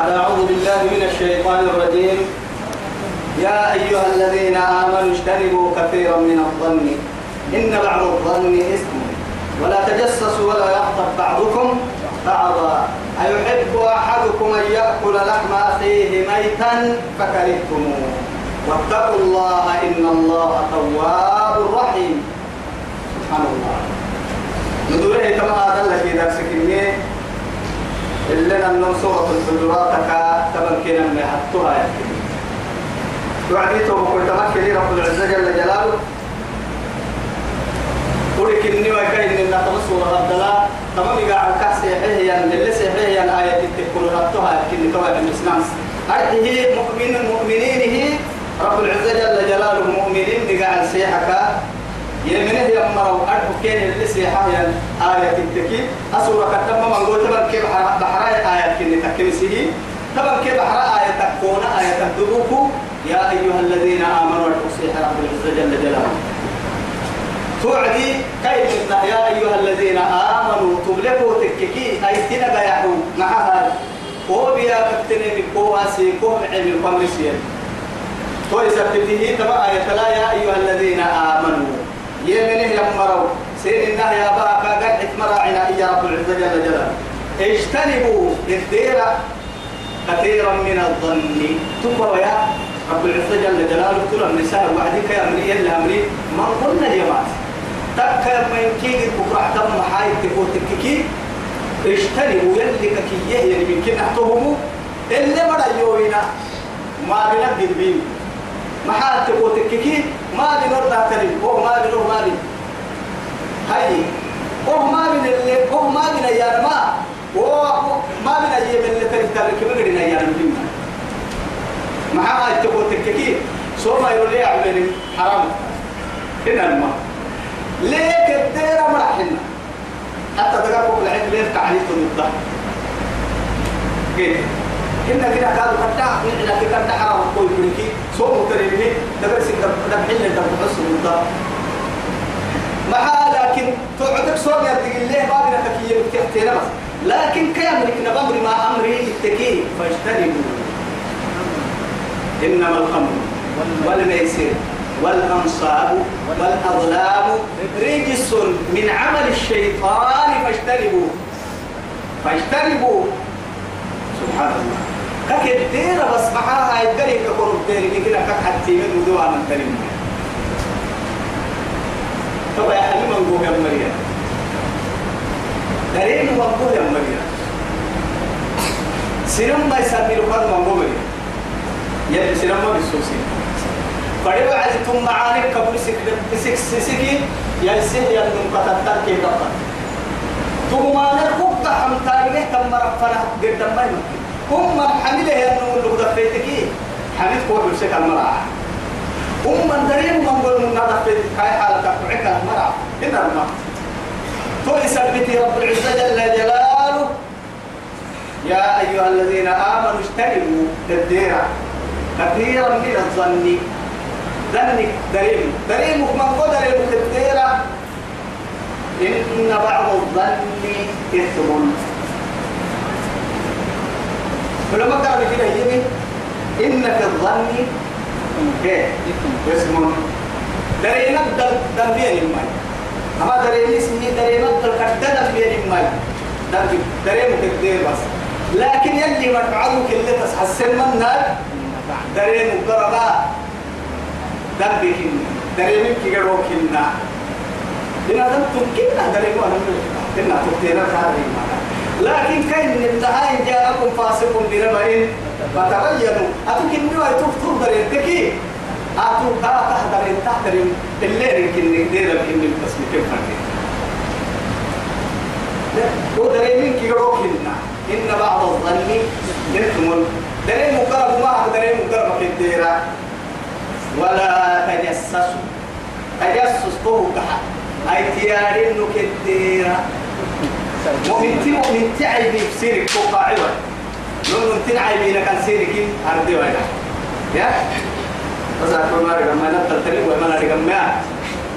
بعد أعوذ بالله من الشيطان الرجيم. يا أيها الذين آمنوا اجتنبوا كثيرا من الظن. إن بعض الظن إثم. ولا تجسسوا ولا يغتب بعضكم بعضا. أيحب أحدكم أن يأكل لحم أخيه ميتا فكرهتموه. واتقوا الله إن الله تواب رحيم. سبحان الله. ندوره كما هذا الذي درسك اللي لنا سورة الحجرات تبن كنا من حطها وعديته وقل تمكن رب العزة جل جلاله. ولك إني وكاين إن تمسوا ربنا تمام يقع الكاس يحيي اللي سيحيي الآية تكون ربطها كن كواعب الإسلام. أرحيه مؤمن مؤمنينه رب العزة جل جلاله مؤمنين نقع السيحة يمنه يمروا أرحو كين اللي سيحة آية التكي أسورة كتب من قول تبن كيف تكنسيه تبن كيف بحراء آية تكون؟ آية تدوكو يا أيها الذين آمنوا الحسيح رب العزة جل جلاله. توعدي كيف يا أيها الذين آمنوا تبلغوا تككي أي تنبا يحو معها هو بيا بكتني بقواسي كوم عين القمر سير تو يثبته تبع آية لا يا أيها الذين آمنوا. يمنه يمروا سين الله يا باكا قد حكمر عنا يا رب العزة جل جلاله. اجتنبوا الديرة كثيرا من الظن. تقوى يا رب العزة جل جلاله ترى النساء وعدك يا أمري إلا أمري من قلنا اليمات تكر من كي بكرة تم حايد تقول تككي. اجتنبوا يلي ككيه من كنا تهموا اللي مرا يوينا ما بنقدر بين ما حال تقول تككي ما بنور تهتري هو ما بنور ما بن هاي هو ما بن اللي هو ما بن يا ما. هو ما بن أيام اللي تري كم قدنا يا مهم ما حال تقول تككي سوما يقول لي عمل حرام. هنا الماء. ليه كديرة مرحنا حتى تقربوا بالعيد ليه تعليق النضة كيف إن كده كانوا كتا إحنا كده كتا حرام. كوي بريكي سو متريني دبر سك دب حل دب بس النضة ما لكن تعتق صوب يدق الله ما بنا تكيه بتحتنا بس لكن كامل كنا بمر ما أمري التكيه فاجتنبوا. إنما الخمر والميسر والأنصاب والأظلام رجس من عمل الشيطان فاجتنبوا. فاجتنبوا. سبحان الله. ككدير بس معاها يدري كقرب ديري كده كحتي من ودوا من تلم طبعا يا حليم نقول يا مريم. دارين نقول سيرم ما يسمي لقد نقول يلي سيرم ما بيسوسين فدوا عزتم معانك قبل سك سكي يا سه يا نم كتتر كي دفع ثم أنا كنت حم تاريه تم رفنا قدام ما هم من حمله يا نم اللي دفيتك حميد كور بسك المرأة. هم من دريم من قول من دفيت كاي حالة تقعك المرأة. إن الماء تو يثبت رب العزة جل جلاله. يا أيها الذين آمنوا اجتنبوا الديرة كثيرا من الظن. ذنك دريم. دريم من قدر المكتيرة إن بعض الظن إثم. فلما قال كده يجي إن في الظن اسم دريم الدل دنبين الماء أما دريم اسمه دريم الدل كده دنبين الماء دريم كتير بس. لكن يلي مرفعه كله تحسن من النار دريم قربا دبك دريم كي جروك إننا إن هذا تمكننا دريم وانا إننا تكتينا هذه لكن كاين من التعاين جاءكم فاسق بنبأ فتبينوا. أتوكل نوع تفتر دريم تكي؟ أتو تا تحضر تحضر اللي يمكن ندير يمكن بس كيف فاكر ودريم كي جروك إننا إن بعض الظن إثم. دريم مقرب ما دريم مقرب كتيرا ولا تجسسوا تجسس هو كحا أي تيارين نكديرا مؤمن تي مؤمن تعي بسيرك فوق عوض لون تنعي بينا كان سيرك أردي وين يا؟ بس أقول ما رجع ما نبتل تريب وما رجع ما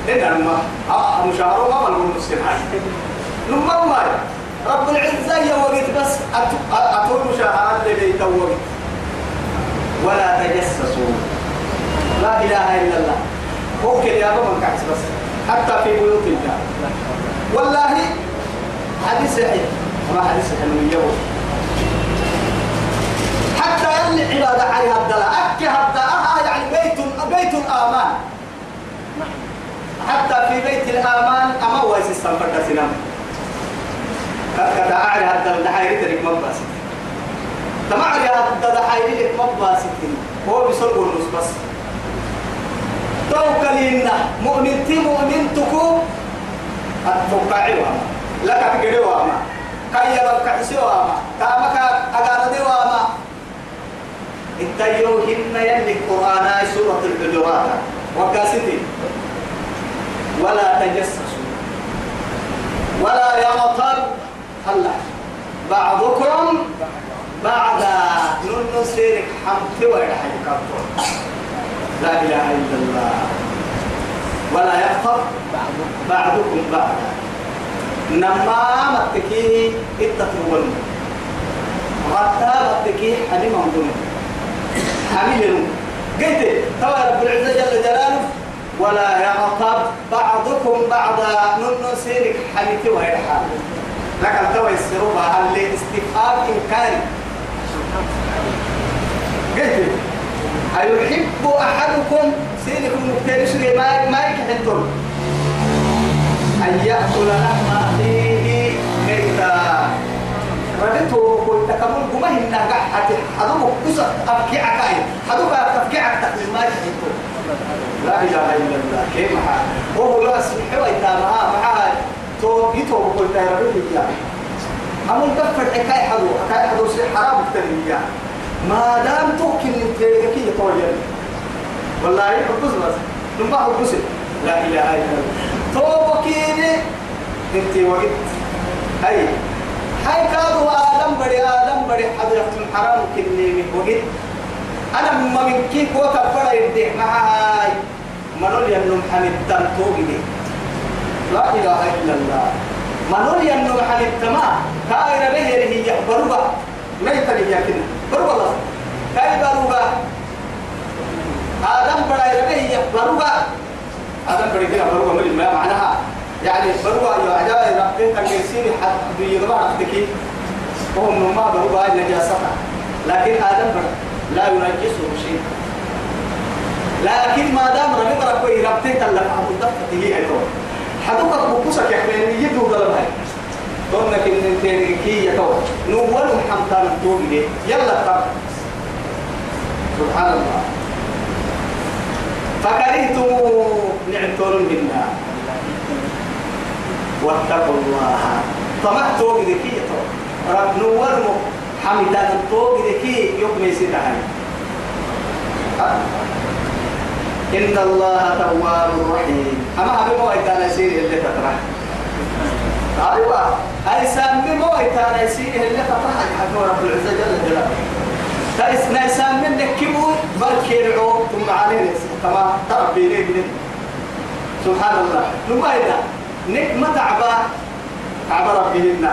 إن ما آه مشاهرة ما ملقون مسلمان نمر ما رب العزة يا وقت بس أتو مشاهرات اللي بيتوا ولا تجسسوا. لا إله إلا الله. ممكن يا من كعس بس. حتى في بيوت الله. والله حديث صحيح. ما حديث حلوية حتى يلي عبادة عليها الدلاء. أكي هدأها يعني بيت بيت الآمان. حتى في بيت الآمان أما هو يسسن فرد سنام كذا أعري هذا هذا هو بيسرق النص بس. توكلين مؤمن تي مؤمن تكو. أتوقعي وما لك تقري وما كي يبقى كحسي وما كامك أغاردي وما اتيوهن يلي القرآن سورة الحجرات. وكاسدين ولا تجسسوا ولا يغتر هلا. بعضكم بعد نون سيرك حمت ويرحل لا إله إلا الله. ولا يغتر بعضكم بعدا نما متكيه التطول غتا متكيه حديم أمدون حميل قلت توا رب العزة جل جلاله. ولا يغتب بعضكم بعضا. نن سيرك حنيتي ويرحل لكن توا يسروا هل استفهام إنكاري. قلت أيحب أحدكم سيركم مكترس ما ما يكحنتم أن يأكل لحم أخيه ميتا. ردته قلت كمل قمه إنها قحت حدوك قصة أبكي عكاي حدوك أبكي عكتك ما يكحنتم لا إله إلا الله. كيف معها وهو لا سبحانه تو يا ربي يا أمون كفر حكاية حدو حكاية حدو سي حرام التنمية ما دام توكل انت كي يطول والله يحبس بس. نبا حبس لا إله إلا الله. تو بكيني انت وقت. هاي. هاي كادوا آدم بدي آدم حدو يختم حرام كني وقت. أنا ما من كيف وكبر يديه معاي منول ينم حمد تنتوبي لا إله إلا الله. منول ينم حمد تما كاير به هي بروبا. ما يتري يكنا بروبا الله. كاي بروبا؟ آدم بڑا يربه هي بروبا. آدم بڑا كده بروبا من ما معناها؟ يعني بروبا يا عجائب ربك يسير حد بيغبا ربك وهم ما بروبا النجاسة لكن آدم بڑا لا ينجسه شيء. لكن ما دام ربك ربك ربتك لك عبد الضغط هي أيضا. حدوك يا اخواني يدو قلبها قلنا كن تنكي يتو نول حمتان توبي يلا تب سبحان الله. فكرهتم نعتون منا. واتقوا الله. طمعت توبي ذكي رب نول حمدان الطوق ذكي يوم يسيرها إن الله تواب رحيم. أما أبي مو إتانا يسير اللي تطرح أيوة. أي سامي مو إتانا يسير اللي تطرح حكم رب العزة جل جلاله. تايس نايسان من نكبو بركيرعو ثم علينا كما تربي لي سبحان الله. نبايدا نك ما تعبا تعبا ربهن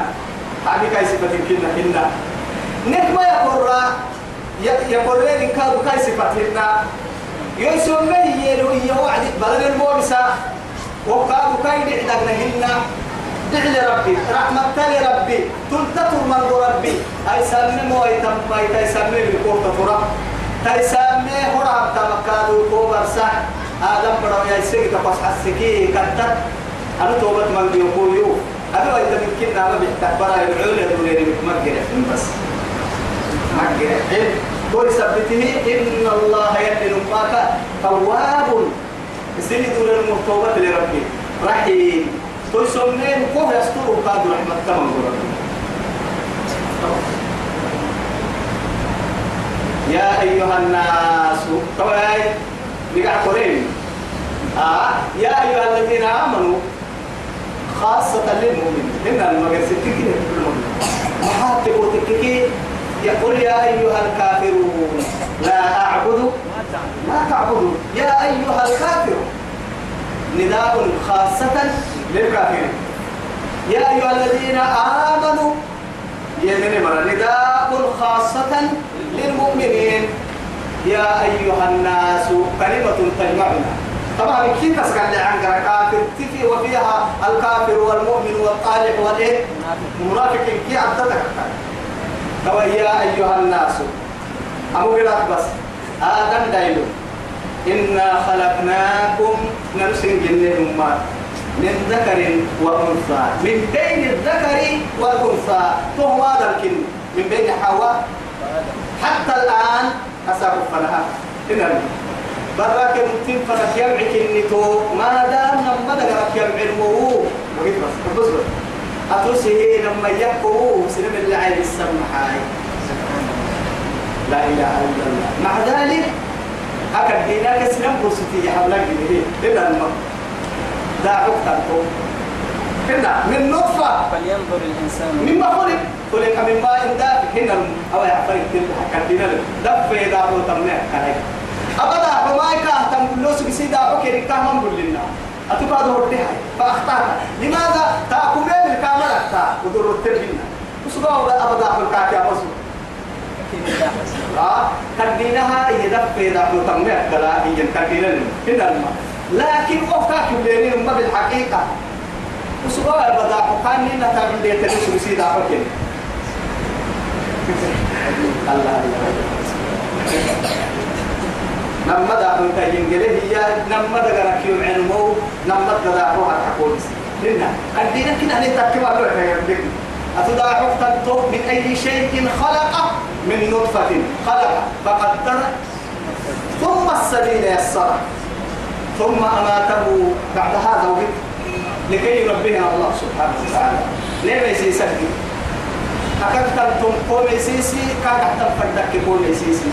تعبي كاي صفتك كنا كنا. نك ما يقرر يقرر إن كانوا كاي صفتهن يسوم ما هي لو هي وعد بدل المورسة وقالوا كاي دعنا دعي ربي رحمة تالي ربي تلتطر من ربي. أي سامي مو أي تم أي تاي سامي بكورة فرا تاي سامي هرا تمكادو كوبر سح آدم برا يا سيك تقص حسكي كتت أنا توبت من بيقولوا أنا وإذا ممكن نعم بيحتبرا يدعون يدعون يدعون بس. مكة دول سبته إن الله يدل معك تواب سيد دول المرتوبة لربي. رحيم. دول سمين كوه يستر قاد رحمة تمام يا أيها الناس طوعي بقع قرين. آه يا أيها الذين آمنوا خاصة للمؤمنين. إن المجلس تكيه محاتب وتكيه يقول يا أيها الكافرون لا أعبد ما تعبدون يا أيها الكافرون نداء خاصة للكافرين. يا أيها الذين آمنوا يمن مرة نداء خاصة للمؤمنين. يا أيها الناس كلمة تجمعنا. طبعا كيف تسكن عن كافر؟ تفي وفيها الكافر والمؤمن والطالح والإيه؟ منافق كي عدتك؟ تو يا أيها الناس. أبو بس. آدم دايلو. إنا خلقناكم جنة أمات من ذكر وأنثى. من بين الذكر والأنثى. فهو هذا من بين حواء. حتى الآن أسابق فلها إن براك متين فرك يمعك النتو ما دام نما دقرك يمع المو بقيت بس. بس بس. أتوسي لما يكو سلم اللي عين السمحاي. لا إله إلا الله. مع ذلك أكد ديناك سلم بوستي حبلك به إلا الماء داعوك تنتو هنا من نطفة. فلينظر الإنسان. مما خلق. خلق من ماء دافق هنا أو يعفرق تلك كدينا دف يدعو تمنع كهي أبدا حمايك أهتم. بلوس بسيدا أوكي ركام من لنا أتبع دور دي فأخطأت لماذا؟ تأكلين الكاميرا تا ودور التربينا وسبا أبدا حلقات يا مصر آه؟ كدينها يدف يدعو تمنع كلا هي كدينا هنا الماء. لكن وفاك بينهم بالحقيقة. وسبا أبدا حقان لنا تعمل دي تلوس بسيدا أوكي الله الله. نما دا من كاين جله هي نما دا غرك يوم علمو نما دا دا هو حقول لنا الدين كنا نتكلم على هذا أتدا حقت من أي شيء خلق من نطفة خلق. فقدر ثم السبيل يسر ثم أماته بعد هذا وقت. لكي يربيها الله سبحانه وتعالى. ليه ما يسيسك أكثر قوم يسيسي كان أكثر فردك قوم يسيسي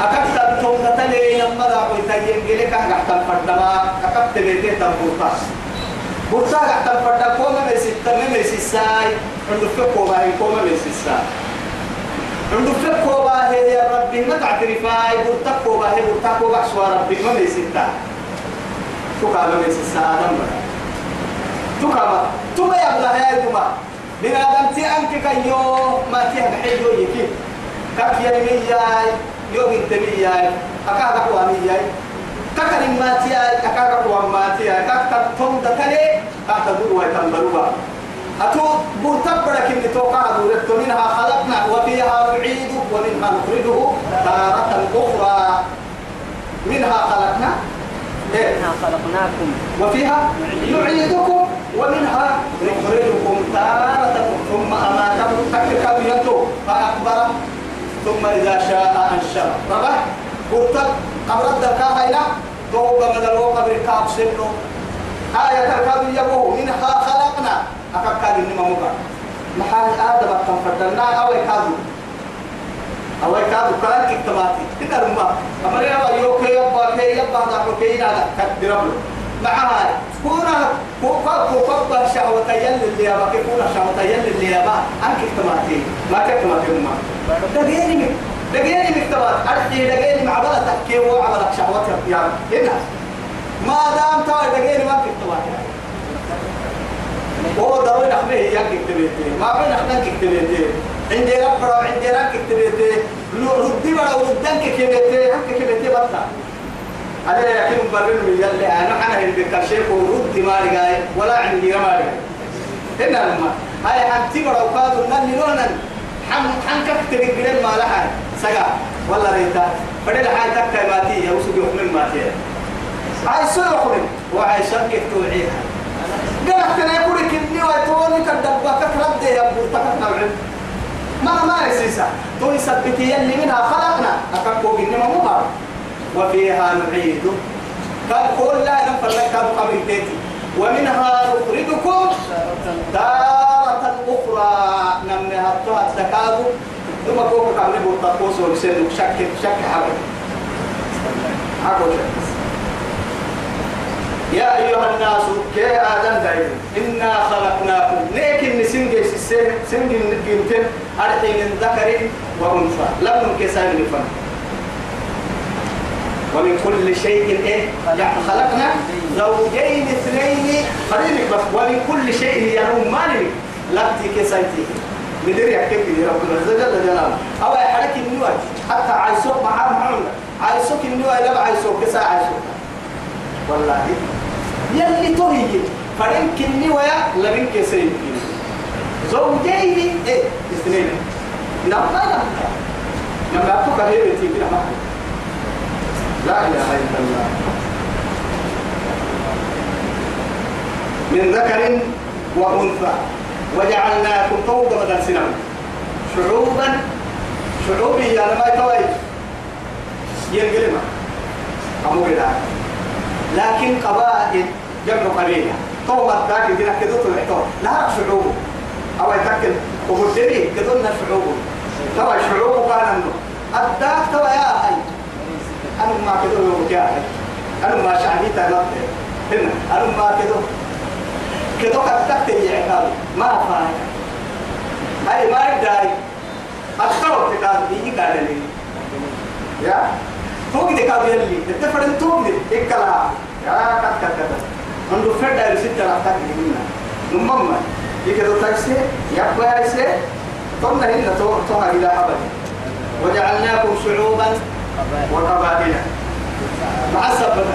أكثر توم تلي لما ذا قلت ينجلك أكثر فردما أكثر بيته تنبوتا بوتا أكثر فردا كوما مسيتا مسيساي عند فكوا باي كوما مسيسا عند فكوا باي يا ربي ما تعترفاي بوتا كوا باي بوتا كوا بحسوا ربي. ما مسيتا تكا مسيسا آدم بنا تكا تما يبلا هاي تما من آدم تي أنك كيو ما تيه بحيجو يكي. كاك يمي يوم التبي ياي أكاد قوامي ياي. كاكا ما تياي أكاد قوام ما تياي كاكا توم دكالي كاكا دور ويتنبروا أتو بوتبرك إن توقع دورت منها خلقنا وفيها نعيد ومنها نخرجه تارة أخرى. منها خلقنا إيه؟ منها خلقناكم. وفيها نعيدكم ومنها نخرجكم تارة ثم أماتكم. تكتب ينتو؟ فأكبر ثم إذا شاء أنشر. ربح قلت قبر الدكا هينا؟ دوغ مدلو قبر كاب سنو. آية تركاب يبوه منها خلقنا. أكاكاد إنما مبا محال آدم أكام فردنا أو يكادو أو يكادو كلام كتماتي كده رمى أمر يا يوكي يبا كي يبا دعو كي نادا كدربلو معها كونا كوكا كوكا شهوة يل اللي يبا كونا شهوة يل اللي يبا. أنك كتماتي ما كتماتي ما. دقيني مك دقيني مكتبات أرحي دقيني مع بلا تحكي وعملك شهوات يا هنا ما دام توا دقيني ما كتبات هو ضروري نحميه يا كتبتي. ما بين نحن كتبتي. عندي ربنا وعندي رك كتبتي. ردي ولا ردنك كتبتي. هك كتبتي بطل أنا يا كم برر من يلي. أنا أنا هل بكرشيك ورد ما رجعي ولا عندي ما رجعي هنا لما. هاي حتى برا وقادوا نن نونا حن كتر الجريم ما لها. سجا ولا ريتا. بدل هاي تك ماتي. يا وسوق يحمل ماتي. هاي سوق يحمل. وهاي شركة توعيها قالت أنا يقول لك إني وتوني كدبا كترد يا أبو. تكتنا ما ما يسيسا. تو يثبتي يلي منها خلقنا. أكاكو إنما مو وفيها نعيد قال كل لا نفر لك. قبل تيتي. ومنها نخرجكم تارة أخرى نمنها الطهى التكاد ثم كوكو كامل بوتاكوس ولسنك شك شك حبل حبل يا أيها الناس كي آدم دايم إنا خلقناكم لكن نسنج سنج نجيمتين أرحي من ذكر وأنثى لم نكسان لفن ومن كل شيء إيه خلقنا زوجين اثنين خلينك بس ومن كل شيء ينوم مالك لبتي كسيتي بدري يحكي لي ربنا جل جلاله أو يحرك النور حتى عايزوك معاه معنا ساعة شوكا والله يلي تهي فرن كني ويا لمن كسرين زوجيه إيه اثنين نعم لا لا لما أبوك هي بيتي بلا ما لا إله إلا الله. من ذكر وأنثى. وجعلناكم فوق بدل سنة شعوبا شعوبي يا لما يتوي ينقلما أمو لكن قبائل جمع قبيلة. طوبة ذاك دينا كدو تلعتو لا شعوب. أو يتكل وقدري كدونا شعوب. توا شعوب كان عنده الداك توا يا أي أنا ما كدو يا أي أنا ما شعبي تغلط هنا أنا ما كدو كدو كتكت يعقاب ما فاهم هاي ما يداري أكثر كتاب يجي قال لي يا؟ توقي دي كاب يلي التفرن توقي إكلا يا كت كت كت عنده فرد على ستة رحتك هنا نمما يكدو تاكسي يبقى يسي ثم هنا تو تو إلى أبد وجعلناكم شعوبا وقبائل. مع السبب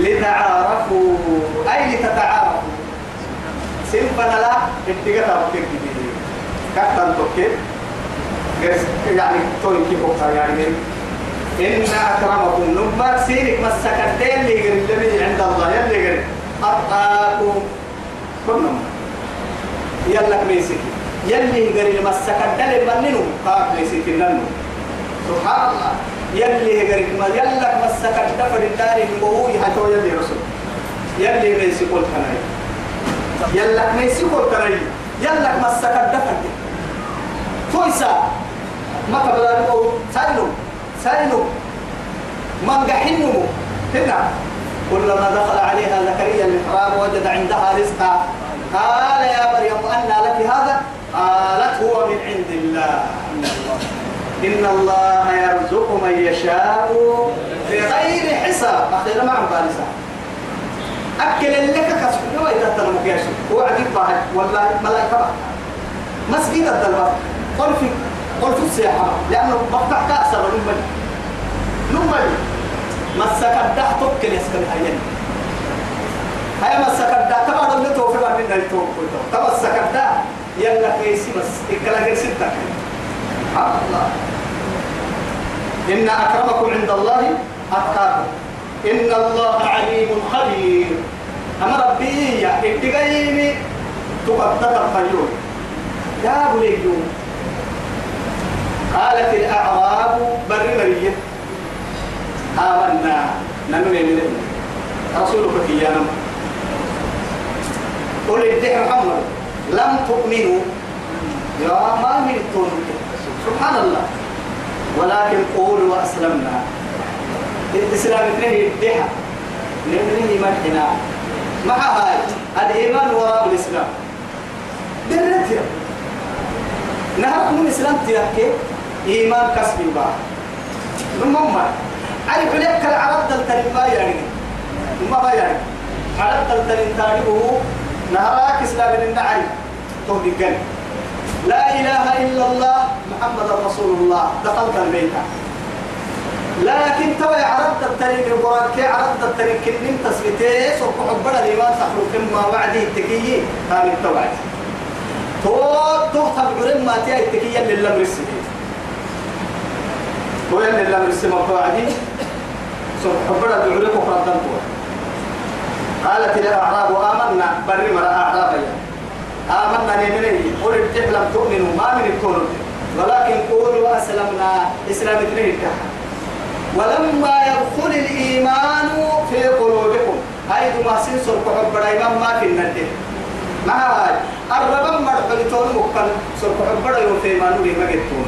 لتعارفوا. أي لتتعارفوا سنفنا لا اتقاطع بكتير كتن توكي يعني توني كيف يعني إن أكرمكم نما سيرك مسكتين اللي الذي عند الله يلي قريب أتقاكم كلهم يلا ميسك يلي قريب مسكتين مننو قاك ميسك سبحان الله. يلي قريب ما يلا مسكتين فرداري وهو يحتوى يلي رسول. يلي ميسك الكناي يلا ميسك الكناي يلا مسكتين فرداري فويسا. ما قبل ساينو ساينو من قحنه. هنا. كلما دخل عليها زكريا المحراب وجد عندها رزقا. قال يا مريم أنى لك هذا؟ قالت هو من عند الله. إن الله يرزق من يشاء بغير حساب. أخيرا ما عم بالسا أكل لك كسب وإذا تنمك يا شيخ. هو عجيب والله ملائكة مسجد الدلبر قل في قل في السياحة. لأنه مفتح كأسر نمبل نمبل مسك الدح تبكل يسكن هايين هاي مسك الدح تبع اللي توفي بعد من التوب كله تمسك الدح يلا كيسي بس. إكلا غير ستة الله. إن أكرمكم عند الله أتقاكم. إن الله عليم خبير. أما ربي يا إتقايني تقدر الخيول يا بليجون قالت الأعراب بر مريم آمنا. نمني من رسولك كيانا قل الدح محمد. لم تؤمنوا. يا ما من سبحان الله. ولكن قولوا أسلمنا الإسلام اثنين الدحى. نمني مرحنا مع هاي؟ الإيمان وراء الإسلام. درتها. نهاركم الإسلام تيكي إيمان كسب البار نمما أي بلك العرب دلتن ما يعني. ما يعني. عرب دلتن تاريخه. نهارك إسلام النعي. تهدي لا إله إلا الله دخلت البيت. لكن توي عرضت الطريق القرآن كي عرضت الطريق كنين تسبيتي سوف حبنا الإيمان تخلو كما وعدي التكيي كان التوعد تو تو تبعرم ما تي التكيي اللي لم رسمي هو اللي لم رسمي وعدي سوف حبنا بعرم وقرآن قالت الأعراب آمنا بري مرا أعرابيا آمنا نمني قل لم تؤمنوا ما من الكون. ولكن قولوا أسلمنا إسلام اثنين ولما يدخل الإيمان في قلوبكم هاي ما سنسر كحب إمام ما في الندين ما هاي الرب مرحل تون مكان سر كحب يوم في إيمان ولي ما جتون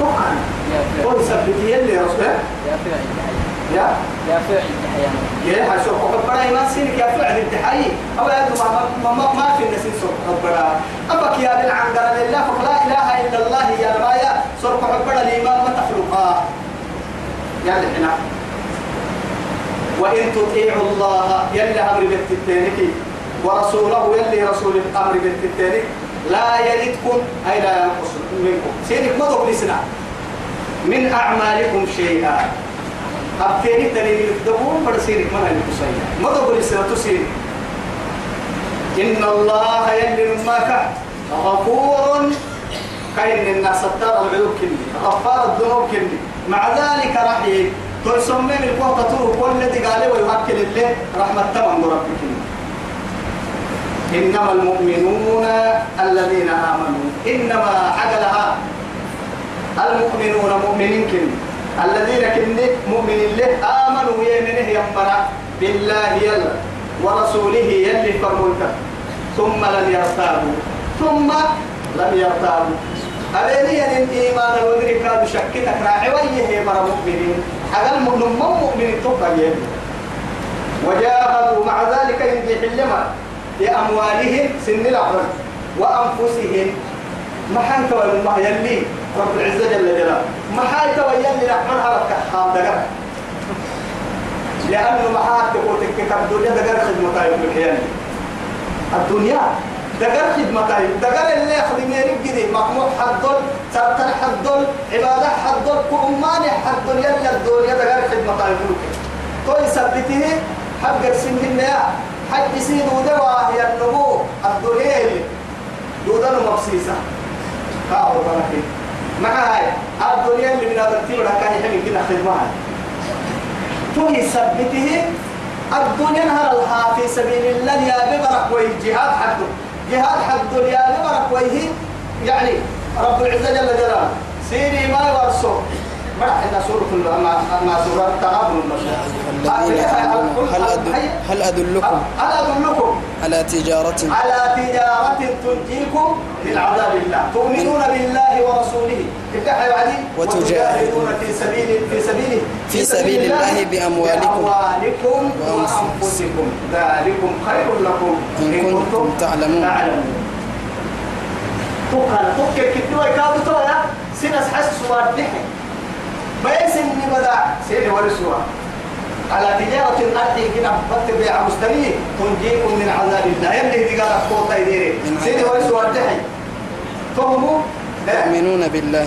مكان. قول سبتي اللي رسول. يا يا؟ فعل التحيان يا حشو كحب إيمان سينك يا فعل التحيي أو يا ما ما ما في الناس سر كحب أبك يا بالعنقر لله فلا إله إلا الله يا كحب الإيمان ما تخلقها يلا هنا. وإن تطيعوا الله يلي أمر بالتتانك ورسوله يلي رسول الأمر بالتتانك لا يلدكم أي لا ينقص منكم. سيدك مضوا بلسنا من أعمالكم شيئا. أبتيني تنين يفدقون برسيرك من هاي القصية ما تقول السنة تسير إن الله يلي ماك غفور كاين الناس ستار العيوب كني غفار الذنوب كني مع ذلك رحي تسمى من قوة تطور كل الذي قال ويوكل الله رحمة تمام ربك إنما المؤمنون الذين آمنوا إنما عقلها المؤمنون مؤمنين كن الذين كن مؤمنين له آمنوا يمنه يمبرا بالله يلا ورسوله يلي فرمولك ثم لم يرتابوا. ثم لم يرتابوا أبيني أن إيمان الودري كانوا شكتك راعي ويه مرا مؤمنين. حقا المؤمن مؤمن تبقى وجاهدوا مع ذلك ينجي حلما بأموالهم سن الأحرم وأنفسهم. ما حانت ما يلي؟ رب العزة جل جلاله. ما حانت ويلي هرك خام دقر. لأنه ما حانت قوتك كالدنيا دقر خدمة يوم الدنيا دقر خدمة دقر اللي يخدم يريد جدي مقموح حدل سرطان حدل عبادة حدل كأمان حدل يلي الدنيا دقر خدمة يوم توي سبته حق سنين يا. حج سيد ودوا هي النمو. الدنيا دودن مبسيسة كاو بركي مع هاي. الدنيا اللي من الترتيب لها كان يحمي كنا خدمها توي سبته الدنيا نهر في سبيل الله يا ببرك وي جهاد حده جهاد حد يا ببرك ويه يعني رب العزة جل جلاله. سيري ما يورسو مرح إن سورة ما سورة تغابن هل أدل هل أدلكم؟ هل أدلكم؟ على تجارة. على تجارة تنجيكم من عذاب الله. تؤمنون بالله ورسوله. افتح يا عدي وتجاهدون. في سبيل في سبيله في سبيل الله بأموالكم بأموالكم وأنفسكم. ذلكم خير لكم. إن كنتم تعلمون. تعلمون. تقال تقل كتوا يكادوا تويا سنس حس واردحي بيس إني سيدي ورسوا على تجارة أرضي كنا بتبيع مستني تنجيكم من عذاب الله. يلي دي قال قوة يديري. سيدي ورسوا واردحي فهموا؟ يؤمنون بالله.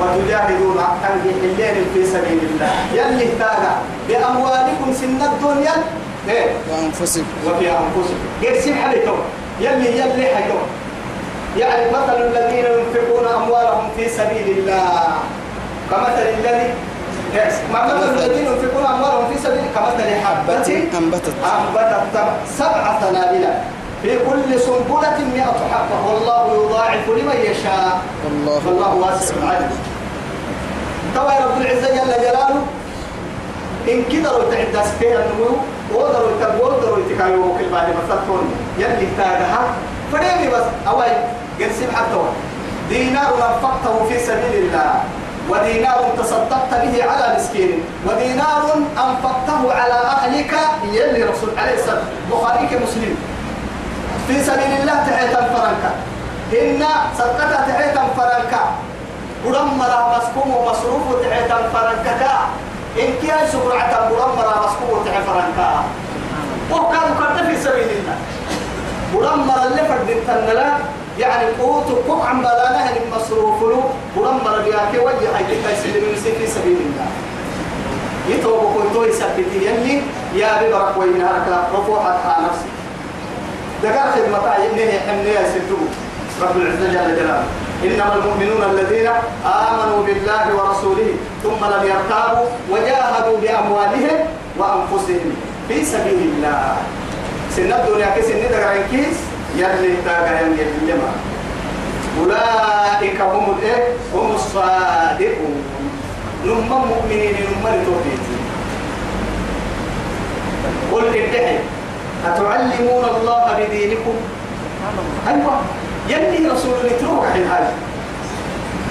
وتجاهدون أنجح الليل في سبيل الله. يلي تاغا بأموالكم سن الدنيا. إيه؟ وأنفسكم. وفي أنفسكم. قرسي حليتم يلي يلي حيتم يعني مثل الذين ينفقون أموالهم في سبيل الله. كمثل الذي مثل الذين ينفقون أموالهم في سبيل كمثل حبة. أنبتت. أنبتت سبع سنابل في كل سنبلة مئة حبة. والله يضاعف لمن يشاء. والله والله واسع عليم. طبعا رب العزة جل جلاله إن كدروا تعد سكيها النمو ودروا يتبوا ودروا يتكايوا كل بعد ما تطون يلي تاجها فريمي بس أوي قرسم حتى دينار أنفقته في سبيل الله. ودينار تصدقت به على مسكين. ودينار أنفقته على أهلك يلي رسول عليه السلام. بخاري كمسلم في سبيل الله تحية فرنكا إن صدقتها تحية فرنكا ودمر مسكوم ومصروف تحية فرنكا إن كان سبرعة ودمر مسكوم تحية فرنكا وكان قد في سبيل الله. ودمر اللي فرد التنلا يعني قوت كوك عم بلانا هن المصروف له ودمر بياك وجه هاي تكاي من في سبيل الله. يتوب كنتو يثبتي يلي يا ببرك وين هرك رفوحة نفسي دقار خدمة يبنيه حمنيه سدوه رب العزة جل جلاله. إنما المؤمنون الذين آمنوا بالله ورسوله ثم لم يرتابوا وجاهدوا بأموالهم وأنفسهم في سبيل الله. سن الدنيا كسن دقار كيس. يلي تاقا يلي لما أولئك هم الإيه؟ هم الصادقون. نم مؤمنين نم لتوفيتي قل ادعي أتعلمون الله بدينكم؟ أيوة. يلي رسول نتروح عن هذا.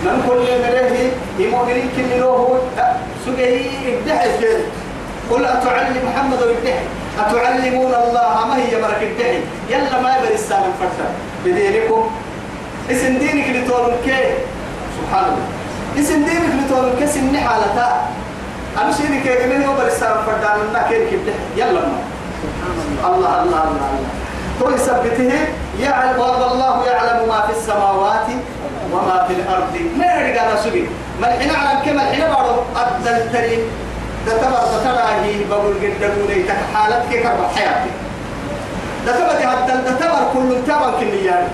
من كل مريه يمؤمنين كل له سجي ادعي قل أتعلم محمد ادعي أتعلمون الله ما هي بركة ادعي يلا ما يبر السالم فرشا بدينكم. اسم دينك لتولن كي؟ سبحان الله. اسم دينك لتولن كي؟ سن حالتا. أنا شيء كي قلنا يبر السالم فرشا لنا كيرك ادعي يلا ما. الله الله الله الله. هو يثبته. يعلم والله يعلم ما في السماوات وما في الأرض. ما يرجع نسوي ما الحين على كم؟ الحين بارو أدل تري دتبر دتراهي بقول قد قولي تك حالتك كرب حياتك؟ دتبر هذا دتبر كل تبر كنيان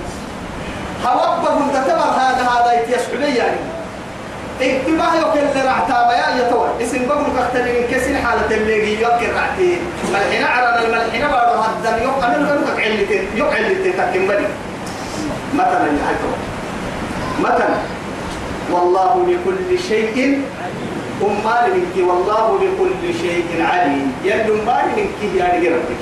هوبهم دتبر هذا هذا يتيسحبي يعني. اتباع يوكل رعتا يا يتوى اسم بقول كختني من كسر حالة اللي يوكل رعتي ملحنا على الملحنا بارو هذا يوم أنا لك علتي يوم علتي تكمل بني. مثلا يا مثلا. والله بكل شيء أمال منك والله بكل شيء عليم. يد أمال منك يا ربك.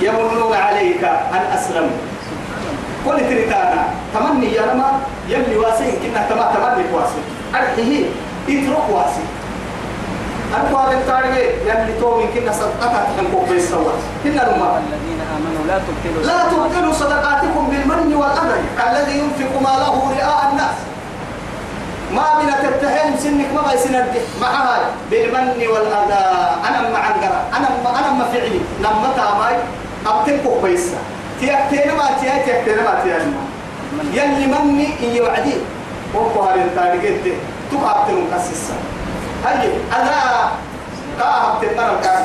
يمنون عليك أن أسلموا قل تريتانا. تمني يا رما. يلي واسي. كنا تما تمني واسي. أرحيه. يترك واسي. أنكو هذا التاريخ. يلي تو من كنا صدقات تنكو في السوات كنا لما الذين آمنوا لا تبطلوا لا تبطلوا صدقاتكم بالمن والأذى. الذي ينفق ماله رئاء الناس. ما من تتهم سنك ما بيسند مع هاي بالمن والأذى. أنا مع القرى أنا أنا ما فعلي. لما تاماي أبتنكو بيسا تيكتين ما تيا تيكتين ما تيا يلي مني إيه وعدي وقو هاي التاريخ تقعد تنكسسا هاي. أنا قاعد تنقل قاعد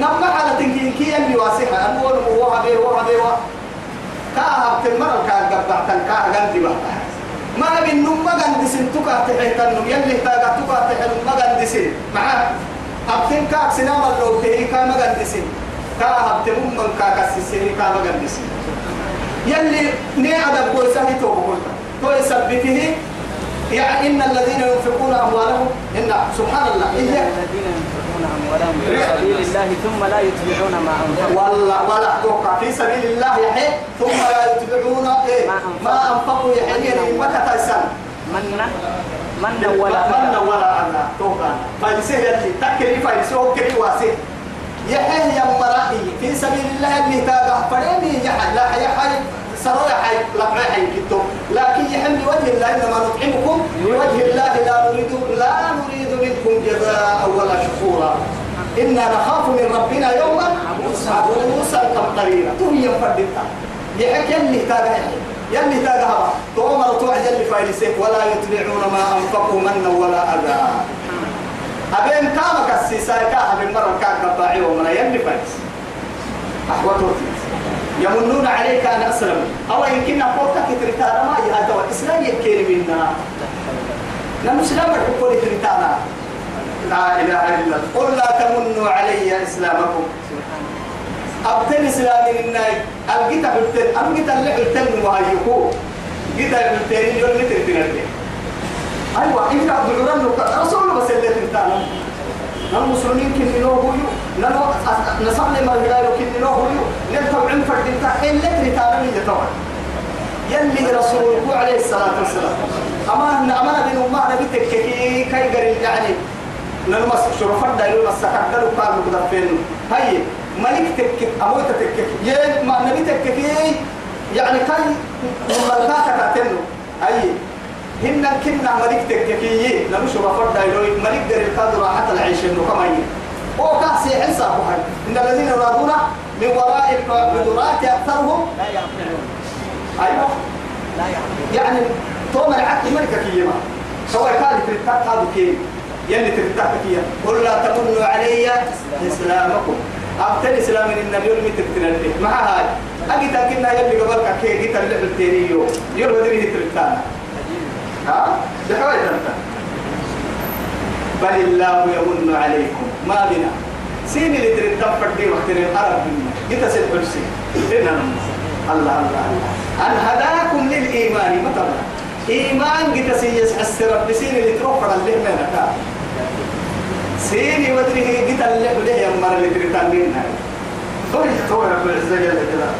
نما على تنكين كي يلي واسحة أنور بيه وها بيه كاهب تمر كاهب قبعتن كاهب قندي بحتها ما بين نم ما قندسين تكا تحيتن يلي تاقا تكا تحيتن ما قندسين معاه. أبتن كاك سنام اللو تهي كا ما قندسين كاهب تمم من كاك السيسيني كا ما قندسين يلي ني أدب بويسه توبه تو يثبته يعني إن الذين ينفقون أموالهم. إن سبحان الله. إيه؟ الذين ينفقون أموالهم في سبيل الله ثم لا يتبعون ما أنفقوا. ولا ولا توقع. في سبيل الله يحيي ثم لا يتبعون إيه؟ ما أنفقوا. أنفقوا يحيي ما كتايسان من من ولا من ولا أنا. توقع. فايسه يلي. تكري فايسه وكري واسه. يحيي يا مرائي. في سبيل الله اللي تاقع فريني يحيي لا يحيي سروا يحيي لا يحيي كتو لكن يحمي وجه الله إنما نطعمكم. لوجه الله لا نريد لا نريد منكم جزاء ولا شكورا. إنا نخاف من ربنا يوما عبوسا. قمطريرا تهي فردتا يحكي اللي تاقع يلي تاقع تومر توعد اللي فايلسيك ولا يتبعون ما أنفقوا منا ولا أذى. أبين كامك السيساي كاها من مرة كان قباعي ومنا يلي فايلس أحوته يمنون عليك أن أسلم. أو يمكن أقولك تريتانا ما يهدوا. الإسلام يكير منا نمسلم الحكول تريتانا لا إله إلا الله. قل لا تمنوا علي إسلامكم. أبتل إسلامي للناي. الجيتا بلتن الجيتا اللي بلتن وهايكو جيتا بلتن يوم نترتنا ليه أيوة إنت عبد الغرام رسول بس اللي تنتانا المسلمين كن له هو نلو نصلي ما هدايو كن هو نلتو عن فرد إنت. إلا تريتانا من يتوعد يلي رسول الله عليه الصلاة والسلام. أمان أمان بن أمه نبي تككي كي قريب يعني. نلمس شرفت دايلو مسكت دلو قال مقدفين هاي ملك تكك أبوي تكك. يه ما نبي تككي يعني كان ملكات كاتنو هاي هن كنا ملك تككي نلمس شرفت دايلو ملك قريب قال راحة العيش إنه كما هي. أو كاسي حساب هاي. إن الذين يرادون من وراء القدرات أكثرهم لا يعقلون. أيوه لا يعقلون. يعني توم العقل ملكة كيما سواء كان ترتاح هذا كيما يلي ترتاح كيما قل لا تمنوا علي إسلامكم. أبتل إسلام من النبي يوم ترتنا به. مع هاي. أجد أكنا يلي قبلك كي جيت اللي بالتيني يوم. يوم ودري ترتاح ها؟ بحوالي ترتاح بل الله يمن عليكم. ما بنا. سيني اللي ترتاح فردي وقت العرب منا جيت سيد إنا الله الله الله. أن هداكم للإيمان؟ مثلا إيمان جيت سيس السرب بسيني اللي تروح اللي منك سيني ودري هي جيت اللي يا مر اللي ترتاح منا قول قول رب العزة جل جلاله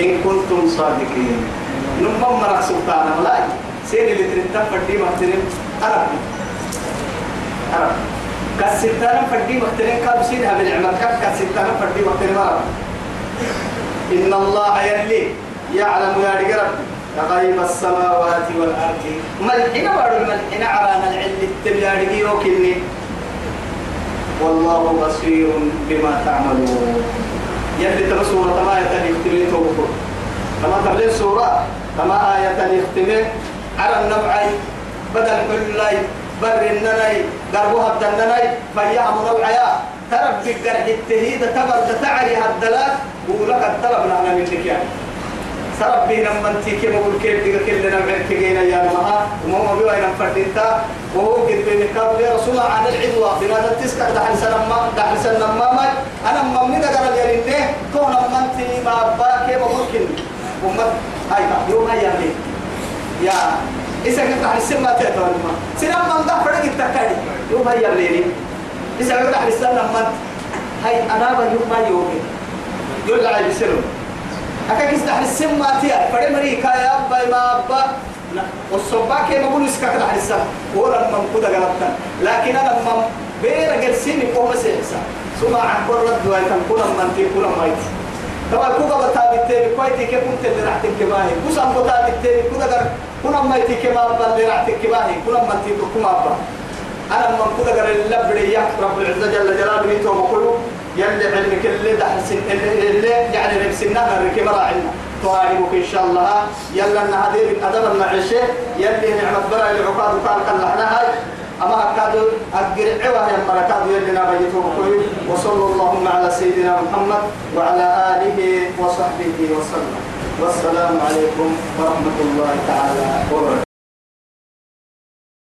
إن كنتم صادقين. نمم مرة سلطان ملاي سيني اللي ترتاح فردي وقت العرب عرب. كالستانة فردي مختلين كاب سيدها بالعمل. كالستانة فردي مختلين مرة إن الله يلي يعلم يا رب غيب السماوات والأرض. ملحنا وارو الملحنا عرانا العلم التبياري وكني والله بصير بما تعملون. يلي ترى سورة ما يتني توبكم كما تبلين سورة كما آية يختمين على النبعي بدل كل لاي بر النناي قربوها بدنناي فيها منوعيا ترب الجرح التهيد تبر تعري هالدلال. ولك الطلب لنا منك يعني. سرب بينا من تيكي مقول كيف ديك كلنا معك جينا يا مها وما بيوا ينام فردينتا وهو قد بين كاب يا رسول الله عن العدوى بما تسكت دحل سنة ما دحل سنة ما ما أنا ما من قال يا رينه كون من تي ما با كيف ممكن وما هاي يوم هاي يعني يا إذا كنت سنة ما تهتم ما. سنة ما ده فرق التكاري يوم هاي يعني إذا كنت سنة ما هاي أنا بيوم ما يومي يقول لعي بسلم أكاك استحل السم ما تيا. فري مريكا يا أبا ما أبا. والصباك كي بقول إسكاك لحل السم. ولا من كده قلبتا لكن أنا من بير جلسيني قوم سيحسا ثم عن كل رد ويتم كل من تي كل ما يتي طبعا كوكا بتابي تاني كويتي كيف كنت اللي راح تكباهي كوسام بتابي تاني كودا قر كل ما يتي كما أبا اللي راح تكباهي كل ما تي كما أبا. أنا من كودا قر اللي رب العزة جل جلاله يتوب يلي علمك اللي دحسن اللي يعني نفسنا نركب راعنا تواربك إن شاء الله. يلا أن هذه من أدب المعيشة يلي نعمة برا اللي عقاد وقال قال هاي أما هكذا أقرع يا مركاد يلي نبيته بكوي وصلى اللهم على سيدنا محمد وعلى آله وصحبه وسلم. والسلام عليكم ورحمة الله تعالى وبركاته.